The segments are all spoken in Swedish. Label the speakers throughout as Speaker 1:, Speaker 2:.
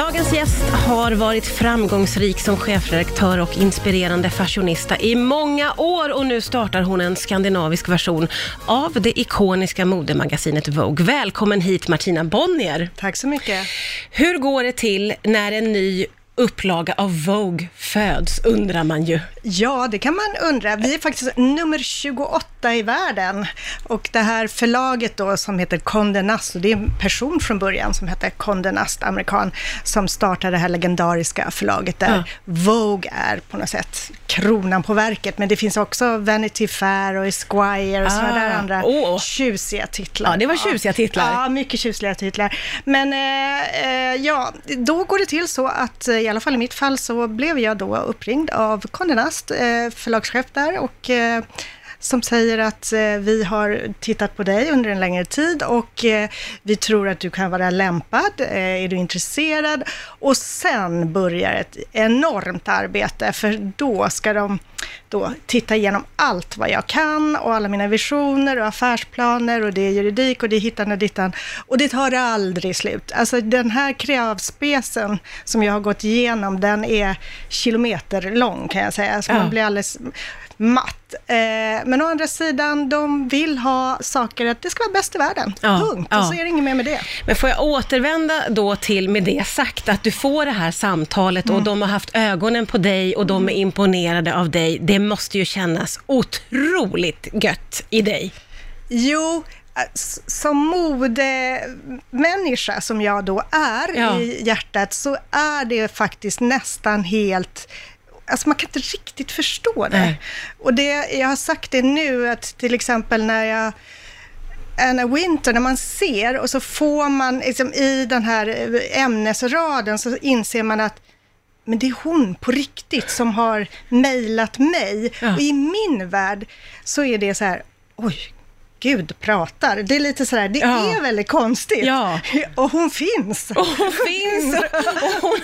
Speaker 1: Dagens gäst har varit framgångsrik som chefredaktör och inspirerande fashionista i många år och nu startar hon en skandinavisk version av det ikoniska modemagasinet Vogue. Välkommen hit Martina Bonnier.
Speaker 2: Tack så mycket.
Speaker 1: Hur går det till när en ny upplaga av Vogue föds, undrar man ju.
Speaker 2: Ja, det kan man undra. Vi är faktiskt nummer 28 i världen. Och det här förlaget då som heter Condé Nast, och det är en person från början som hette Condé Nast, amerikan, som startade det här legendariska förlaget där ja. Vogue är på något sätt kronan på verket. Men det finns också Vanity Fair och Esquire och ah, sådana där andra oh. tjusiga titlar.
Speaker 1: Ja, det var tjusiga titlar.
Speaker 2: Ja, mycket tjusiga titlar. Men eh, eh, ja, då går det till så att eh, alla fall i mitt fall så blev jag då uppringd av Condé Nast, eh, förlagschef där och eh, som säger att eh, vi har tittat på dig under en längre tid och vi tror att du kan vara lämpad. är du intresserad? Och sen börjar ett enormt arbete, för då ska de då titta igenom allt vad jag kan och alla mina visioner och affärsplaner och det är juridik och det är hittan och dittan. Och det tar aldrig slut. Alltså den här kravspecen som jag har gått igenom, den är kilometer lång kan jag säga. Så ja. man blir alldeles matt. Eh, men å andra sidan, de vill ha saker att det ska vara bäst i världen. Ja, Punkt. Ja. Och så är det inget mer med det.
Speaker 1: Men får jag återvända då till, med det sagt, att du får det här samtalet mm. och de har haft ögonen på dig och de är mm. imponerade av dig. Det måste ju kännas otroligt gött i dig.
Speaker 2: Jo, äh, som modemänniska som jag då är ja. i hjärtat så är det faktiskt nästan helt Alltså man kan inte riktigt förstå det. Nej. Och det, jag har sagt det nu, att till exempel när jag Anna Winter, när man ser och så får man liksom, i den här ämnesraden så inser man att men det är hon på riktigt som har mejlat mig. Ja. Och i min värld så är det så här, oj, Gud pratar. Det är lite sådär, det ja. är väldigt konstigt. Ja. Och hon finns.
Speaker 1: Och hon finns. Och hon,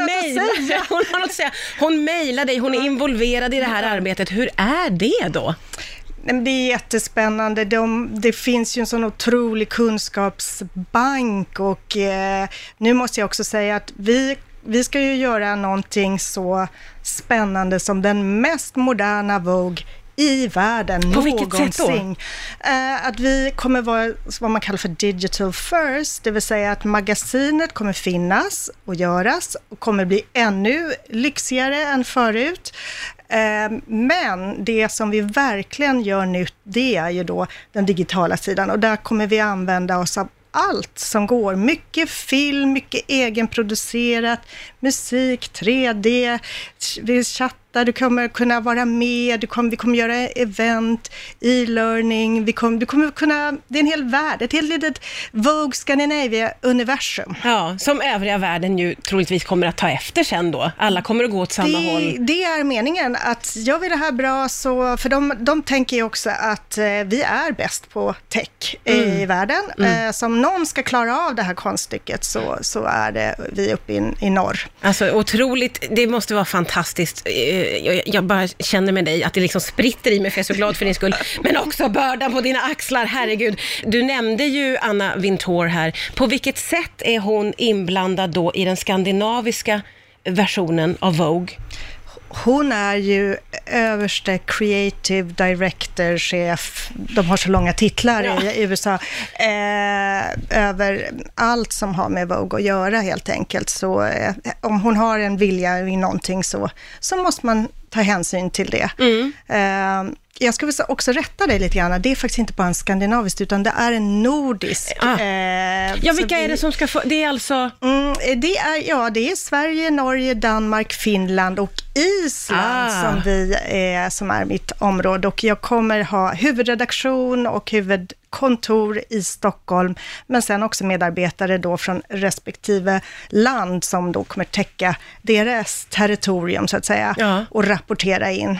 Speaker 1: hon, säga. hon har något att säga. Hon mejlar dig, hon är involverad i det här arbetet. Hur är det då?
Speaker 2: Det är jättespännande. De, det finns ju en sån otrolig kunskapsbank och eh, nu måste jag också säga att vi, vi ska ju göra någonting så spännande som den mest moderna Vogue i världen På någonsin. vilket sätt då? Eh, att vi kommer vara vad man kallar för digital first, det vill säga att magasinet kommer finnas och göras och kommer bli ännu lyxigare än förut. Eh, men det som vi verkligen gör nytt, det är ju då den digitala sidan och där kommer vi använda oss av allt som går. Mycket film, mycket egenproducerat, musik, 3D, vi chattar du kommer kunna vara med, du kommer, vi kommer göra event, e-learning, vi kommer, du kommer kunna, det är en hel värld, ett helt litet Vogue Scandinavia-universum.
Speaker 1: Ja, som övriga världen ju troligtvis kommer att ta efter sen då. Alla kommer att gå åt samma
Speaker 2: det,
Speaker 1: håll.
Speaker 2: Det är meningen, att gör vi det här bra så, för de, de tänker ju också att eh, vi är bäst på tech mm. i världen. Mm. Eh, så om någon ska klara av det här konststycket så, så är det vi uppe i, i norr.
Speaker 1: Alltså otroligt, det måste vara fantastiskt eh, jag, jag, bara känner med dig att det liksom spritter i mig, för jag är så glad för din skull. Men också bördan på dina axlar, herregud. Du nämnde ju Anna Wintour här. På vilket sätt är hon inblandad då i den skandinaviska versionen av Vogue?
Speaker 2: Hon är ju överste creative director, chef, de har så långa titlar ja. i USA, eh, över allt som har med Vogue att göra helt enkelt. Så eh, om hon har en vilja i någonting så, så måste man ta hänsyn till det. Mm. Eh, jag ska också rätta dig lite grann. Det är faktiskt inte bara en skandinavisk, utan det är en nordisk.
Speaker 1: Ah. Eh, ja, vilka vi, är det som ska få, det är alltså?
Speaker 2: Mm, det är, ja, det är Sverige, Norge, Danmark, Finland och Island ah. som, vi är, som är mitt område. Och jag kommer ha huvudredaktion och huvudkontor i Stockholm, men sen också medarbetare då från respektive land som då kommer täcka deras territorium så att säga ja. och rapportera in.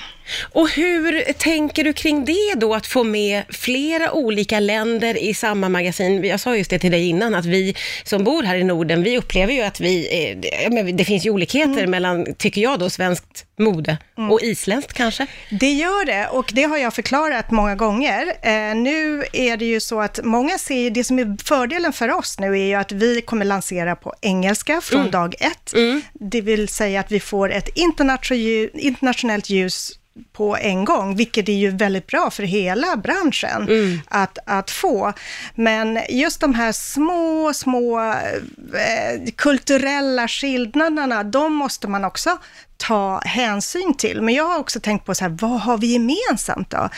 Speaker 1: Och hur tänker du kring det då, att få med flera olika länder i samma magasin? Jag sa just det till dig innan, att vi som bor här i Norden, vi upplever ju att vi, det finns ju olikheter mm. mellan, tycker jag då, svenskt mode. Och isländskt kanske?
Speaker 2: Det gör det och det har jag förklarat många gånger. Eh, nu är det ju så att många ser, det som är fördelen för oss nu är ju att vi kommer lansera på engelska från dag ett. Det vill säga att vi får ett internatio- internationellt ljus på en gång, vilket är ju väldigt bra för hela branschen att, att få. Men just de här små, små eh, kulturella skillnaderna, de måste man också ta hänsyn till. Men jag har också tänkt på så här, vad har vi gemensamt då?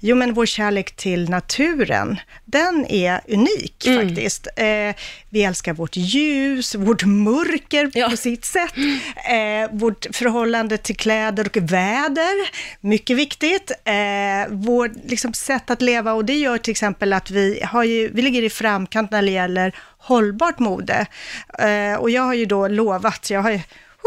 Speaker 2: Jo, men vår kärlek till naturen, den är unik faktiskt. Eh, vi älskar vårt ljus, vårt mörker
Speaker 1: Ja.
Speaker 2: på sitt sätt, eh, vårt förhållande till kläder och väder, mycket viktigt. Eh, vårt liksom, sätt att leva och det gör till exempel att vi, har ju, vi ligger i framkant när det gäller hållbart mode. Eh, och jag har ju då lovat, jag har ju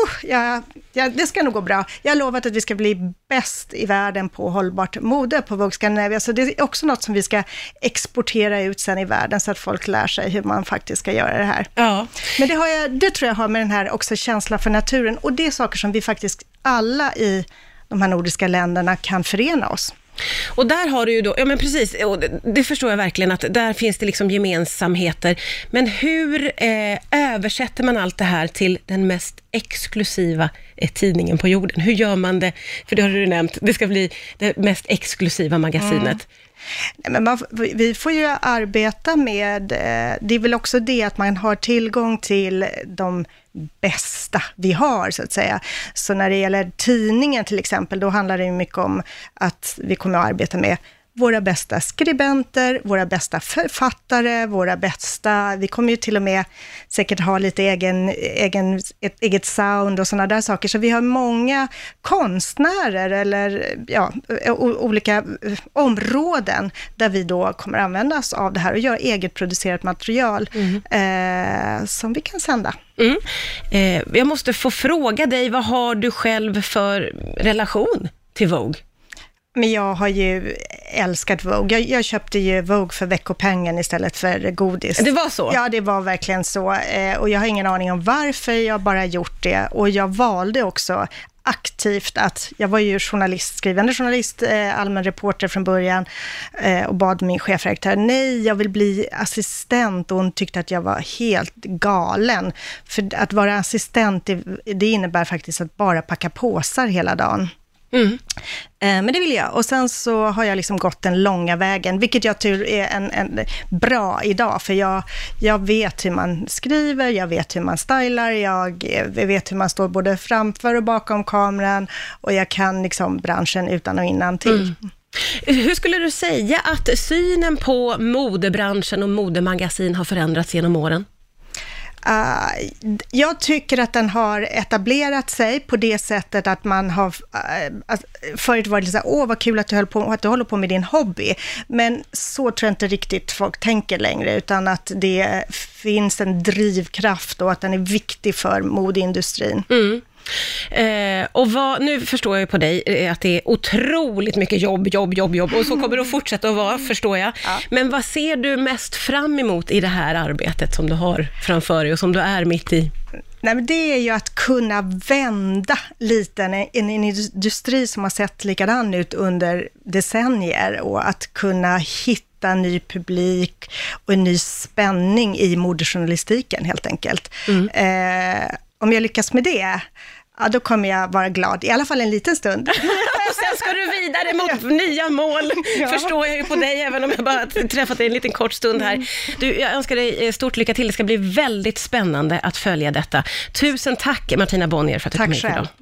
Speaker 2: Uh, ja, ja, det ska nog gå bra. Jag har lovat att vi ska bli bäst i världen på hållbart mode på Vogue Scandinavia, så det är också något som vi ska exportera ut sen i världen, så att folk lär sig hur man faktiskt ska göra det här.
Speaker 1: Ja.
Speaker 2: Men det, har jag, det tror jag har med den här också känslan för naturen, och det är saker som vi faktiskt alla i de här nordiska länderna kan förena oss.
Speaker 1: Och där har du ju då, ja men precis, det förstår jag verkligen att där finns det liksom gemensamheter. Men hur eh, översätter man allt det här till den mest exklusiva eh, tidningen på jorden? Hur gör man det? För det har du nämnt, det ska bli det mest exklusiva magasinet.
Speaker 2: Mm. Men man, vi får ju arbeta med, eh, det är väl också det att man har tillgång till de bästa vi har, så att säga. Så när det gäller tidningen till exempel, då handlar det ju mycket om att vi kommer att arbeta med våra bästa skribenter, våra bästa författare, våra bästa, vi kommer ju till och med säkert ha lite egen, egen, ett eget sound och sådana där saker. Så vi har många konstnärer eller ja, olika eh, områden där vi då kommer använda oss av det här och göra egetproducerat material eh, som vi kan sända.
Speaker 1: Mm. Eh, jag måste få fråga dig, vad har du själv för relation till Vogue?
Speaker 2: Men jag har ju älskat Vogue. Jag, jag köpte ju Vogue för veckopengen istället för godis.
Speaker 1: Det var så?
Speaker 2: Ja, det var verkligen så. Eh, och jag har ingen aning om varför, jag har bara gjort det. Och jag valde också aktivt att, jag var ju journalist, skrivande journalist, eh, allmän reporter från början eh, och bad min chefredaktör, nej, jag vill bli assistent och hon tyckte att jag var helt galen. För att vara assistent, det, det innebär faktiskt att bara packa påsar hela dagen.
Speaker 1: Mm.
Speaker 2: Eh, Men det vill jag. Och sen så har jag liksom gått den långa vägen, vilket jag tror är en, en bra idag, för jag, jag vet hur man skriver, jag vet hur man stylar, jag vet hur man står både framför och bakom kameran och jag kan liksom branschen utan och innan till.
Speaker 1: Hur skulle du säga att synen på modebranschen och modemagasin har förändrats genom åren?
Speaker 2: Uh, jag tycker att den har etablerat sig på det sättet att man har, uh, förut var det så här, åh vad kul att du, höll på, att du håller på med din hobby, men så tror jag inte riktigt folk tänker längre, utan att det finns en drivkraft och att den är viktig för modeindustrin.
Speaker 1: Mm. Eh, och vad, nu förstår jag ju på dig eh, att det är otroligt mycket jobb, jobb, jobb, jobb och så kommer det att fortsätta att vara, förstår jag.
Speaker 2: Ja.
Speaker 1: Men vad ser du mest fram emot i det här arbetet som du har framför dig och som du är mitt i?
Speaker 2: Nej, men det är ju att kunna vända lite en, en industri som har sett likadan ut under decennier och att kunna hitta ny publik och en ny spänning i modejournalistiken helt enkelt. Eh, om jag lyckas med det, ja, då kommer jag vara glad, i alla fall en liten stund.
Speaker 1: Och sen ska du vidare mot nya mål,
Speaker 2: Ja.
Speaker 1: förstår jag ju på dig, även om jag bara träffat dig en liten kort stund här. Du, jag önskar dig eh, stort lycka till, det ska bli väldigt spännande att följa detta. Tusen tack Martina Bonnier för att du
Speaker 2: Tack
Speaker 1: kom hit
Speaker 2: själv.
Speaker 1: idag.